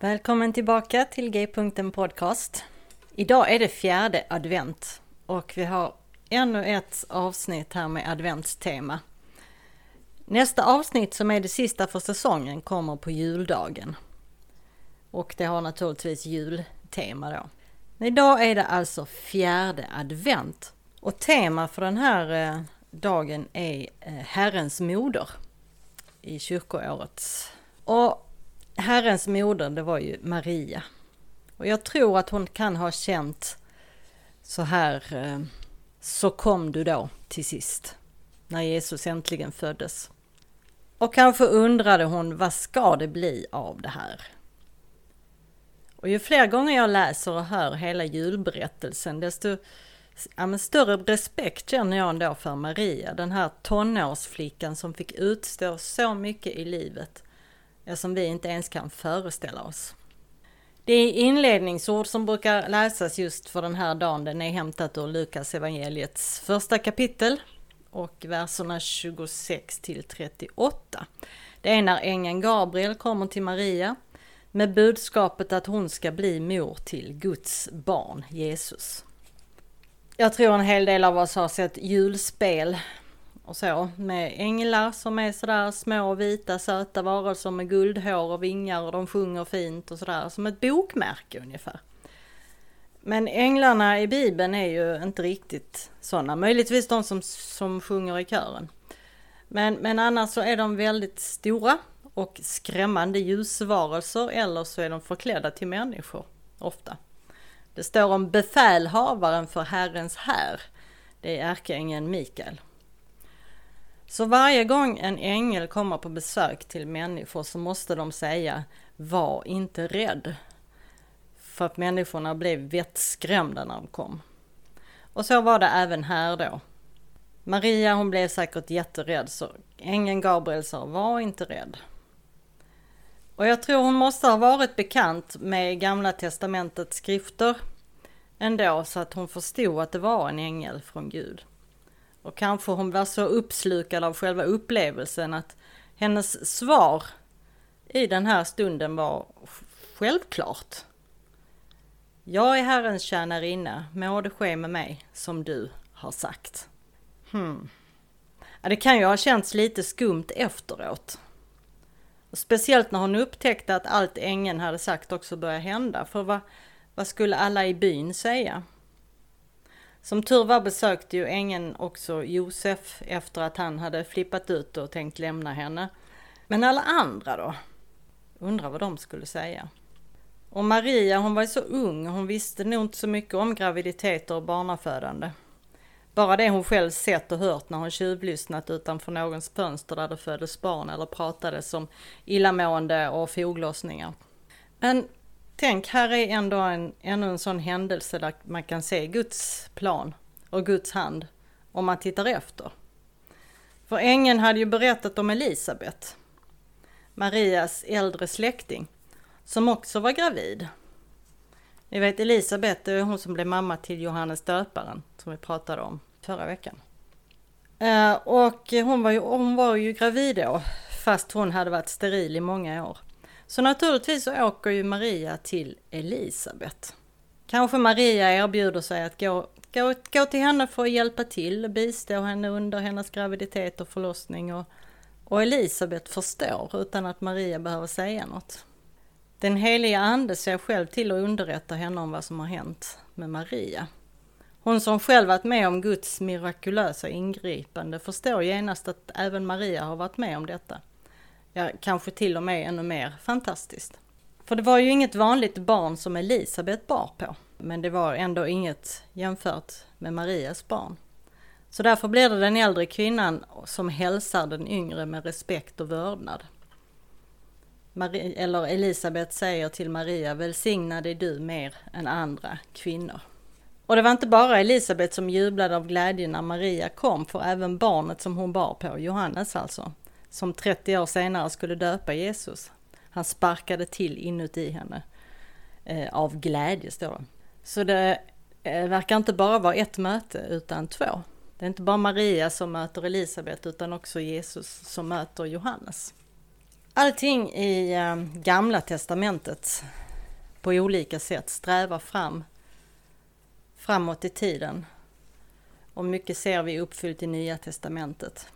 Välkommen tillbaka till G-punkten Podcast. Idag är det fjärde advent och vi har ännu ett avsnitt här med adventstema. Nästa avsnitt som är det sista för säsongen kommer på juldagen. Och det har naturligtvis jultema då. Idag är det alltså fjärde advent och tema för den här eh, dagen är eh, Herrens moder i kyrkoårets. Och Herrens moder, det var ju Maria. Och jag tror att hon kan ha känt så här, eh, så kom du då till sist, när Jesus äntligen föddes. Och kanske undrade hon, vad ska det bli av det här? Och ju fler gånger jag läser och hör hela julberättelsen, desto ja, men större respekt känner jag ändå för Maria, den här tonårsflickan som fick utstå så mycket i livet, ja, som vi inte ens kan föreställa oss. Det är inledningsord som brukar läsas just för den här dagen, den är hämtat ur Lukas evangeliets första kapitel och verserna 26 till 38. Det är när ängeln Gabriel kommer till Maria med budskapet att hon ska bli mor till Guds barn Jesus. Jag tror en hel del av oss har sett julspel och så med änglar som är sådär små vita söta varelser med guldhår och vingar och de sjunger fint och sådär som ett bokmärke ungefär. Men änglarna i bibeln är ju inte riktigt sådana, möjligtvis de som, som sjunger i kören. Men, men annars så är de väldigt stora och skrämmande ljusvarelser eller så är de förklädda till människor ofta. Det står om befälhavaren för Herrens här. Det är ärkeängeln Mikael. Så varje gång en ängel kommer på besök till människor så måste de säga Var inte rädd. För att människorna blev vettskrämda när de kom. Och så var det även här då. Maria hon blev säkert jätterädd så ängeln Gabriel sa Var inte rädd. Och jag tror hon måste ha varit bekant med Gamla Testamentets skrifter ändå så att hon förstod att det var en ängel från Gud. Och kanske hon var så uppslukad av själva upplevelsen att hennes svar i den här stunden var självklart. Jag är Herrens tjänarinna, må det ske med mig som du har sagt. Hmm. Ja, det kan ju ha känts lite skumt efteråt. Speciellt när hon upptäckte att allt ängeln hade sagt också började hända. För vad, vad skulle alla i byn säga? Som tur var besökte ju ängeln också Josef efter att han hade flippat ut och tänkt lämna henne. Men alla andra då? Undrar vad de skulle säga. Och Maria hon var ju så ung, hon visste nog inte så mycket om graviditeter och barnafödande. Bara det hon själv sett och hört när hon tjuvlyssnat utanför någons fönster där det föddes barn eller pratades om illamående och foglossningar. Men tänk, här är ändå en, ännu en sån händelse där man kan se Guds plan och Guds hand om man tittar efter. För ängeln hade ju berättat om Elisabet, Marias äldre släkting, som också var gravid. Ni vet Elisabet, det är hon som blev mamma till Johannes döparen som vi pratade om förra veckan. Eh, och hon var, ju, hon var ju gravid då, fast hon hade varit steril i många år. Så naturligtvis så åker ju Maria till Elisabet. Kanske Maria erbjuder sig att gå, gå, gå till henne för att hjälpa till och bistå henne under hennes graviditet och förlossning. Och, och Elisabet förstår utan att Maria behöver säga något. Den heliga ande ser själv till att underrätta henne om vad som har hänt med Maria. Hon som själv varit med om Guds mirakulösa ingripande förstår genast att även Maria har varit med om detta. Ja, kanske till och med ännu mer fantastiskt. För det var ju inget vanligt barn som Elisabet bar på, men det var ändå inget jämfört med Marias barn. Så därför blir det den äldre kvinnan som hälsar den yngre med respekt och vördnad. Marie, eller Elisabet säger till Maria, välsignad är du mer än andra kvinnor. Och det var inte bara Elisabet som jublade av glädje när Maria kom, för även barnet som hon bar på, Johannes alltså, som 30 år senare skulle döpa Jesus. Han sparkade till inuti henne eh, av glädje, står det. Så det eh, verkar inte bara vara ett möte, utan två. Det är inte bara Maria som möter Elisabet, utan också Jesus som möter Johannes. Allting i eh, Gamla Testamentet på olika sätt strävar fram framåt i tiden. Och mycket ser vi uppfyllt i Nya Testamentet.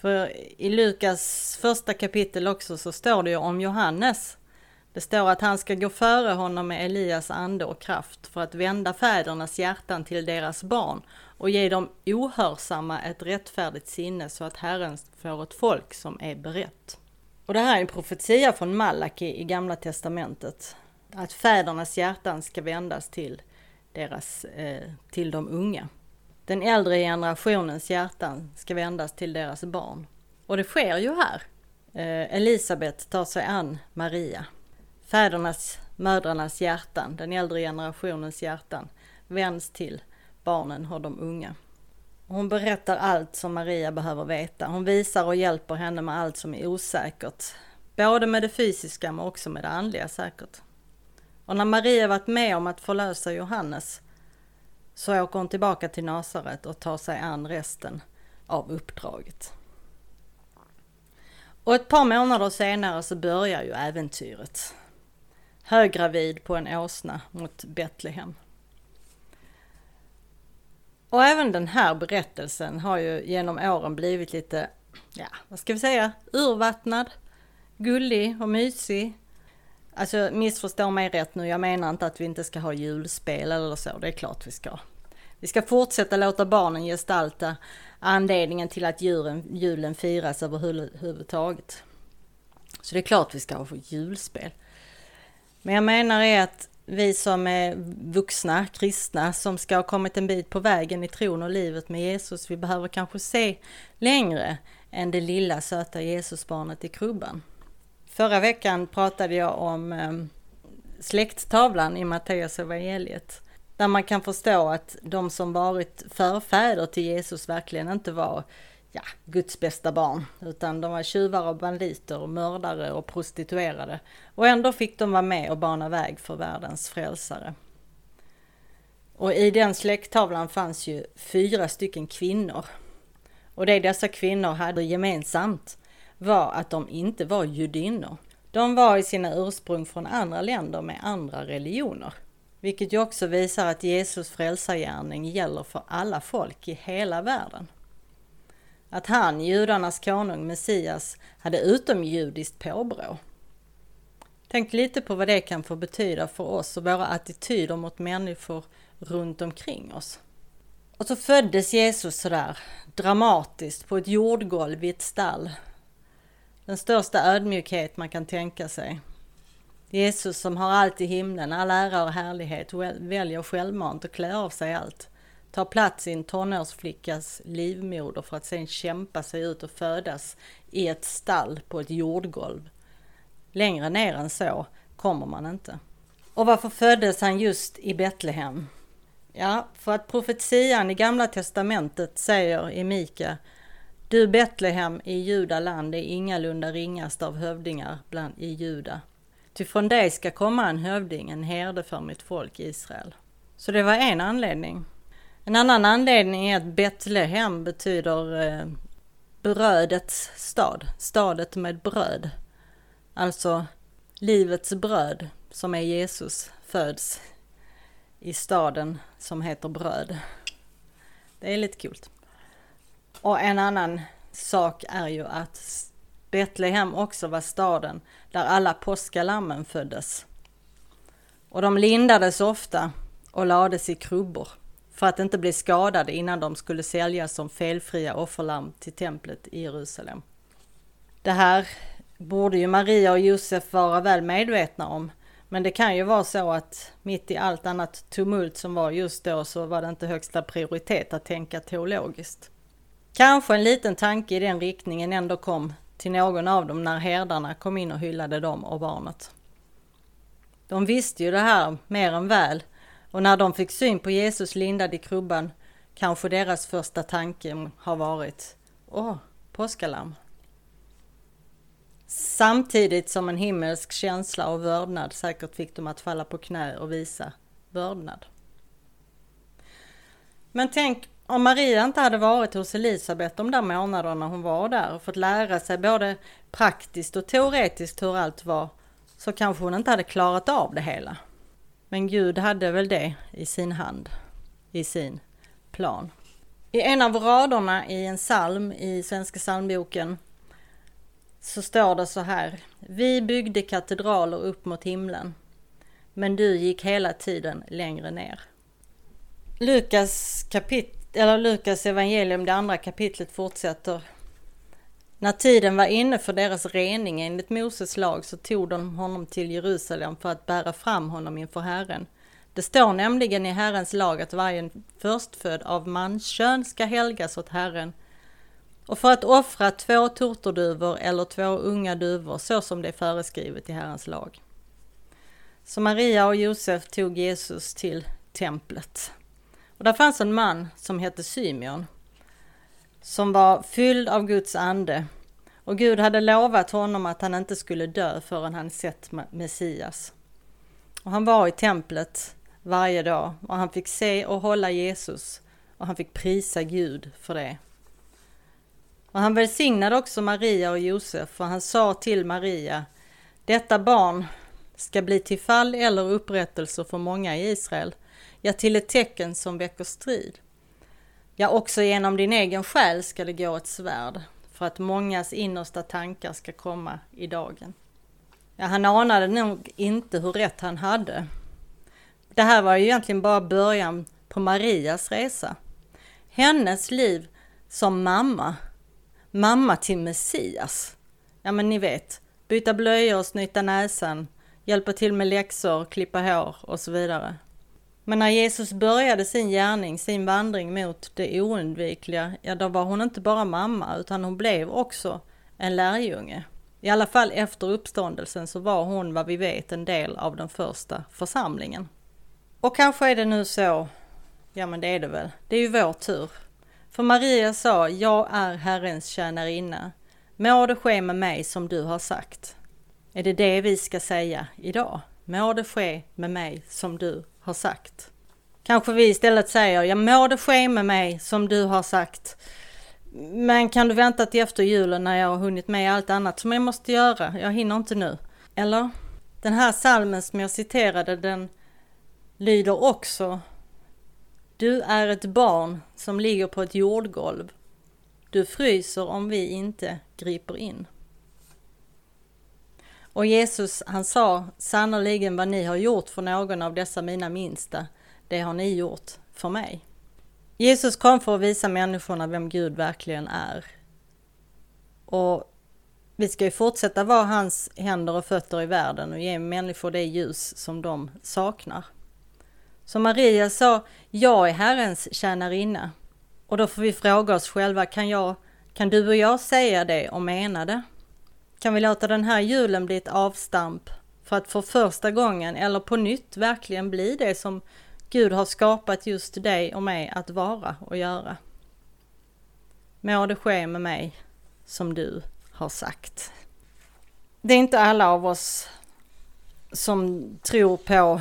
För i Lukas första kapitel också så står det ju om Johannes. Det står att han ska gå före honom med Elias ande och kraft för att vända fädernas hjärtan till deras barn och ge dem ohörsamma ett rättfärdigt sinne så att Herren får ett folk som är berett. Och det här är en profetia från Malaki i Gamla Testamentet. Att fädernas hjärtan ska vändas till, deras, eh, till de unga. Den äldre generationens hjärtan ska vändas till deras barn. Och det sker ju här. Eh, Elisabet tar sig an Maria. Fädernas, mödrarnas hjärtan, den äldre generationens hjärtan, vänds till barnen och de unga. Hon berättar allt som Maria behöver veta. Hon visar och hjälper henne med allt som är osäkert. Både med det fysiska men också med det andliga säkert. Och när Maria varit med om att förlösa Johannes så åker hon tillbaka till Nasaret och tar sig an resten av uppdraget. Och ett par månader senare så börjar ju äventyret. Höggravid på en åsna mot Betlehem. Och även den här berättelsen har ju genom åren blivit lite, ja vad ska vi säga, urvattnad, gullig och mysig. Alltså missförstå mig rätt nu, jag menar inte att vi inte ska ha julspel eller så, det är klart vi ska. Vi ska fortsätta låta barnen gestalta anledningen till att julen, julen firas överhuvudtaget. Så det är klart vi ska ha julspel. Men jag menar är att vi som är vuxna kristna som ska ha kommit en bit på vägen i tron och livet med Jesus, vi behöver kanske se längre än det lilla söta Jesusbarnet i krubban. Förra veckan pratade jag om eh, släkttavlan i Matteus evangeliet där man kan förstå att de som varit förfäder till Jesus verkligen inte var ja, Guds bästa barn, utan de var tjuvar och banditer och mördare och prostituerade. Och ändå fick de vara med och bana väg för världens frälsare. Och i den släkttavlan fanns ju fyra stycken kvinnor. Och det dessa kvinnor hade gemensamt var att de inte var judinnor. De var i sina ursprung från andra länder med andra religioner. Vilket ju också visar att Jesus frälsargärning gäller för alla folk i hela världen. Att han, judarnas konung Messias, hade utomjudiskt påbrå. Tänk lite på vad det kan få betyda för oss och våra attityder mot människor runt omkring oss. Och så föddes Jesus sådär dramatiskt på ett jordgolv i ett stall. Den största ödmjukhet man kan tänka sig. Jesus som har allt i himlen, all ära och härlighet, väljer självmant att klä av sig allt. Tar plats i en tonårsflickas livmoder för att sen kämpa sig ut och födas i ett stall på ett jordgolv. Längre ner än så kommer man inte. Och varför föddes han just i Betlehem? Ja, för att profetian i Gamla Testamentet säger i Mika du Betlehem i Judaland är ingalunda ringast av hövdingar bland i Juda. Ty från dig ska komma en hövding, en herde för mitt folk Israel. Så det var en anledning. En annan anledning är att Betlehem betyder eh, brödets stad, stadet med bröd. Alltså livets bröd som är Jesus föds i staden som heter bröd. Det är lite coolt. Och en annan sak är ju att Betlehem också var staden där alla påskalammen föddes. Och de lindades ofta och lades i krubbor för att inte bli skadade innan de skulle säljas som felfria offerlamm till templet i Jerusalem. Det här borde ju Maria och Josef vara väl medvetna om, men det kan ju vara så att mitt i allt annat tumult som var just då så var det inte högsta prioritet att tänka teologiskt. Kanske en liten tanke i den riktningen ändå kom till någon av dem när herdarna kom in och hyllade dem och barnet. De visste ju det här mer än väl och när de fick syn på Jesus lindad i krubban kanske deras första tanke har varit Åh, påskalamm. Samtidigt som en himmelsk känsla av vördnad säkert fick dem att falla på knä och visa vördnad. Men tänk om Maria inte hade varit hos Elisabet de där månaderna hon var där och fått lära sig både praktiskt och teoretiskt hur allt var så kanske hon inte hade klarat av det hela. Men Gud hade väl det i sin hand, i sin plan. I en av raderna i en psalm i Svenska psalmboken så står det så här. Vi byggde katedraler upp mot himlen, men du gick hela tiden längre ner. Lukas, kapitel eller Lukas evangelium, det andra kapitlet fortsätter. När tiden var inne för deras rening enligt Moses lag så tog de honom till Jerusalem för att bära fram honom inför Herren. Det står nämligen i Herrens lag att varje förstfödd av manskön ska helgas åt Herren och för att offra två turturduvor eller två unga duvor så som det är föreskrivet i Herrens lag. Så Maria och Josef tog Jesus till templet. Och där fanns en man som hette Symeon som var fylld av Guds ande och Gud hade lovat honom att han inte skulle dö förrän han sett Messias. Och han var i templet varje dag och han fick se och hålla Jesus och han fick prisa Gud för det. Och han välsignade också Maria och Josef och han sa till Maria Detta barn ska bli till fall eller upprättelse för många i Israel, ja till ett tecken som väcker strid. Ja, också genom din egen själ ska det gå ett svärd för att mångas innersta tankar ska komma i dagen. Ja, han anade nog inte hur rätt han hade. Det här var ju egentligen bara början på Marias resa. Hennes liv som mamma mamma till Messias. Ja men ni vet, byta blöjor, snyta näsan, hjälpa till med läxor, klippa hår och så vidare. Men när Jesus började sin gärning, sin vandring mot det oundvikliga, ja då var hon inte bara mamma utan hon blev också en lärjunge. I alla fall efter uppståndelsen så var hon vad vi vet en del av den första församlingen. Och kanske är det nu så, ja men det är det väl, det är ju vår tur för Maria sa, jag är Herrens tjänarinna. Må det ske med mig som du har sagt. Är det det vi ska säga idag? Må det ske med mig som du har sagt. Kanske vi istället säger, ja må det ske med mig som du har sagt. Men kan du vänta till efter julen när jag har hunnit med allt annat som jag måste göra? Jag hinner inte nu. Eller? Den här salmen som jag citerade den lyder också du är ett barn som ligger på ett jordgolv. Du fryser om vi inte griper in. Och Jesus han sa sannerligen vad ni har gjort för någon av dessa mina minsta, det har ni gjort för mig. Jesus kom för att visa människorna vem Gud verkligen är. Och vi ska ju fortsätta vara hans händer och fötter i världen och ge människor det ljus som de saknar. Så Maria sa, jag är Herrens tjänarinna. Och då får vi fråga oss själva, kan, jag, kan du och jag säga det och mena det? Kan vi låta den här julen bli ett avstamp för att för första gången eller på nytt verkligen bli det som Gud har skapat just dig och mig att vara och göra? Må det ske med mig som du har sagt. Det är inte alla av oss som tror på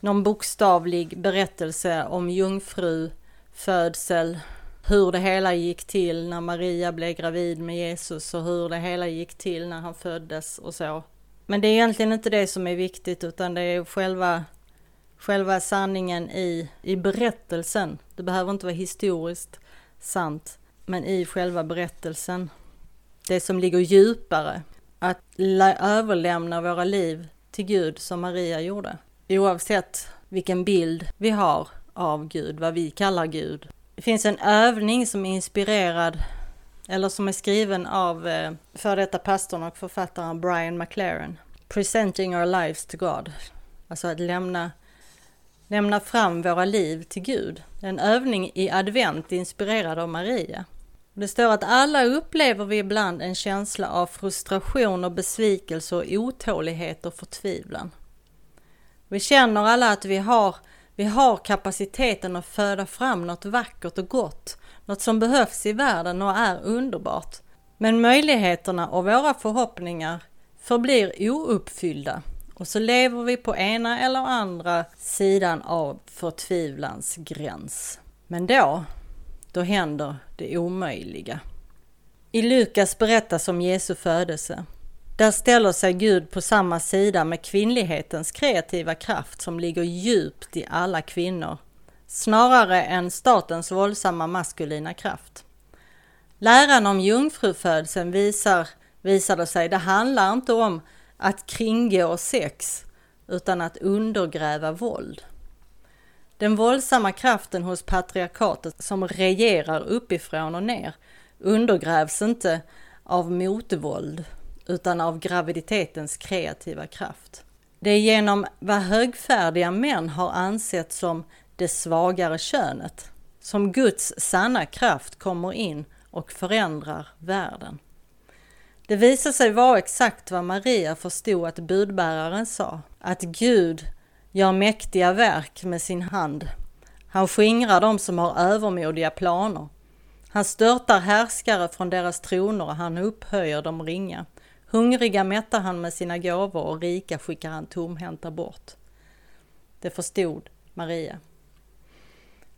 någon bokstavlig berättelse om jungfru, födsel, hur det hela gick till när Maria blev gravid med Jesus och hur det hela gick till när han föddes och så. Men det är egentligen inte det som är viktigt utan det är själva, själva sanningen i, i berättelsen. Det behöver inte vara historiskt sant, men i själva berättelsen. Det som ligger djupare, att överlämna våra liv till Gud som Maria gjorde oavsett vilken bild vi har av Gud, vad vi kallar Gud. Det finns en övning som är inspirerad eller som är skriven av eh, före detta pastorn och författaren Brian McLaren. Presenting our lives to God. Alltså att lämna, lämna fram våra liv till Gud. En övning i advent inspirerad av Maria. Det står att alla upplever vi ibland en känsla av frustration och besvikelse och otålighet och förtvivlan. Vi känner alla att vi har, vi har kapaciteten att föda fram något vackert och gott, något som behövs i världen och är underbart. Men möjligheterna och våra förhoppningar förblir ouppfyllda och så lever vi på ena eller andra sidan av förtvivlans gräns. Men då, då händer det omöjliga. I Lukas berättas om Jesu födelse. Där ställer sig Gud på samma sida med kvinnlighetens kreativa kraft som ligger djupt i alla kvinnor, snarare än statens våldsamma maskulina kraft. Läran om jungfrufödseln visar, visade sig, det handlar inte om att kringgå sex utan att undergräva våld. Den våldsamma kraften hos patriarkatet som regerar uppifrån och ner undergrävs inte av motvåld utan av graviditetens kreativa kraft. Det är genom vad högfärdiga män har ansett som det svagare könet som Guds sanna kraft kommer in och förändrar världen. Det visar sig vara exakt vad Maria förstod att budbäraren sa, att Gud gör mäktiga verk med sin hand. Han skingrar dem som har övermodiga planer. Han störtar härskare från deras troner och han upphöjer de ringa. Hungriga mättar han med sina gåvor och rika skickar han tomhänta bort. Det förstod Maria.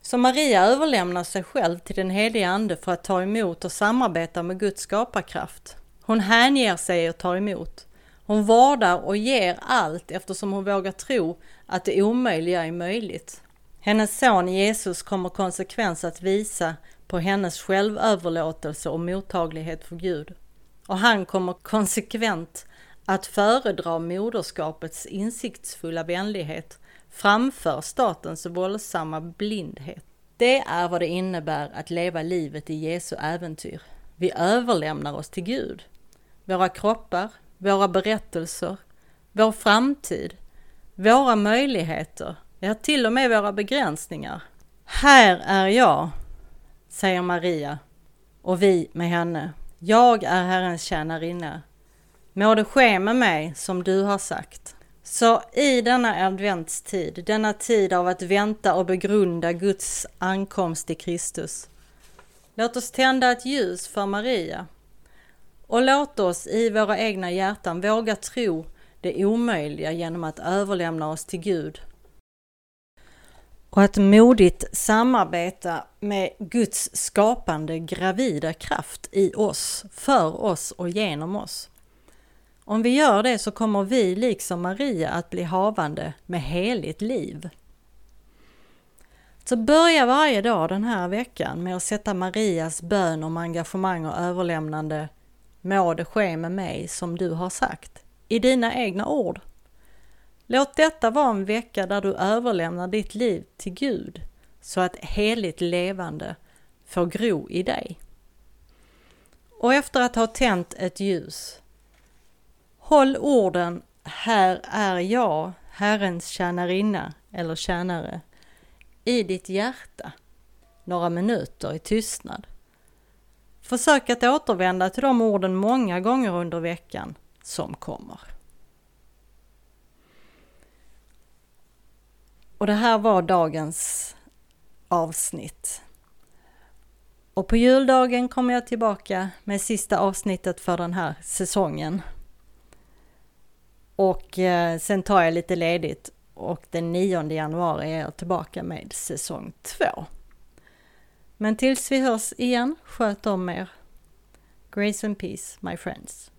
Så Maria överlämnar sig själv till den helige Ande för att ta emot och samarbeta med Guds skaparkraft. Hon hänger sig och tar emot. Hon vårdar och ger allt eftersom hon vågar tro att det omöjliga är möjligt. Hennes son Jesus kommer konsekvens att visa på hennes självöverlåtelse och mottaglighet för Gud. Och han kommer konsekvent att föredra moderskapets insiktsfulla vänlighet framför statens våldsamma blindhet. Det är vad det innebär att leva livet i Jesu äventyr. Vi överlämnar oss till Gud. Våra kroppar, våra berättelser, vår framtid, våra möjligheter, ja till och med våra begränsningar. Här är jag, säger Maria och vi med henne. Jag är Herrens tjänarinna. Må det ske med mig som du har sagt. Så i denna adventstid, denna tid av att vänta och begrunda Guds ankomst i Kristus, låt oss tända ett ljus för Maria och låt oss i våra egna hjärtan våga tro det omöjliga genom att överlämna oss till Gud och att modigt samarbeta med Guds skapande gravida kraft i oss, för oss och genom oss. Om vi gör det så kommer vi liksom Maria att bli havande med heligt liv. Så börja varje dag den här veckan med att sätta Marias bön om engagemang och överlämnande Må det ske med mig som du har sagt, i dina egna ord. Låt detta vara en vecka där du överlämnar ditt liv till Gud så att heligt levande får gro i dig. Och efter att ha tänt ett ljus, håll orden Här är jag, Herrens tjänarinna eller tjänare i ditt hjärta några minuter i tystnad. Försök att återvända till de orden många gånger under veckan som kommer. Och det här var dagens avsnitt. Och på juldagen kommer jag tillbaka med sista avsnittet för den här säsongen. Och eh, sen tar jag lite ledigt och den 9 januari är jag tillbaka med säsong 2. Men tills vi hörs igen, sköt om er. Grace and peace, my friends.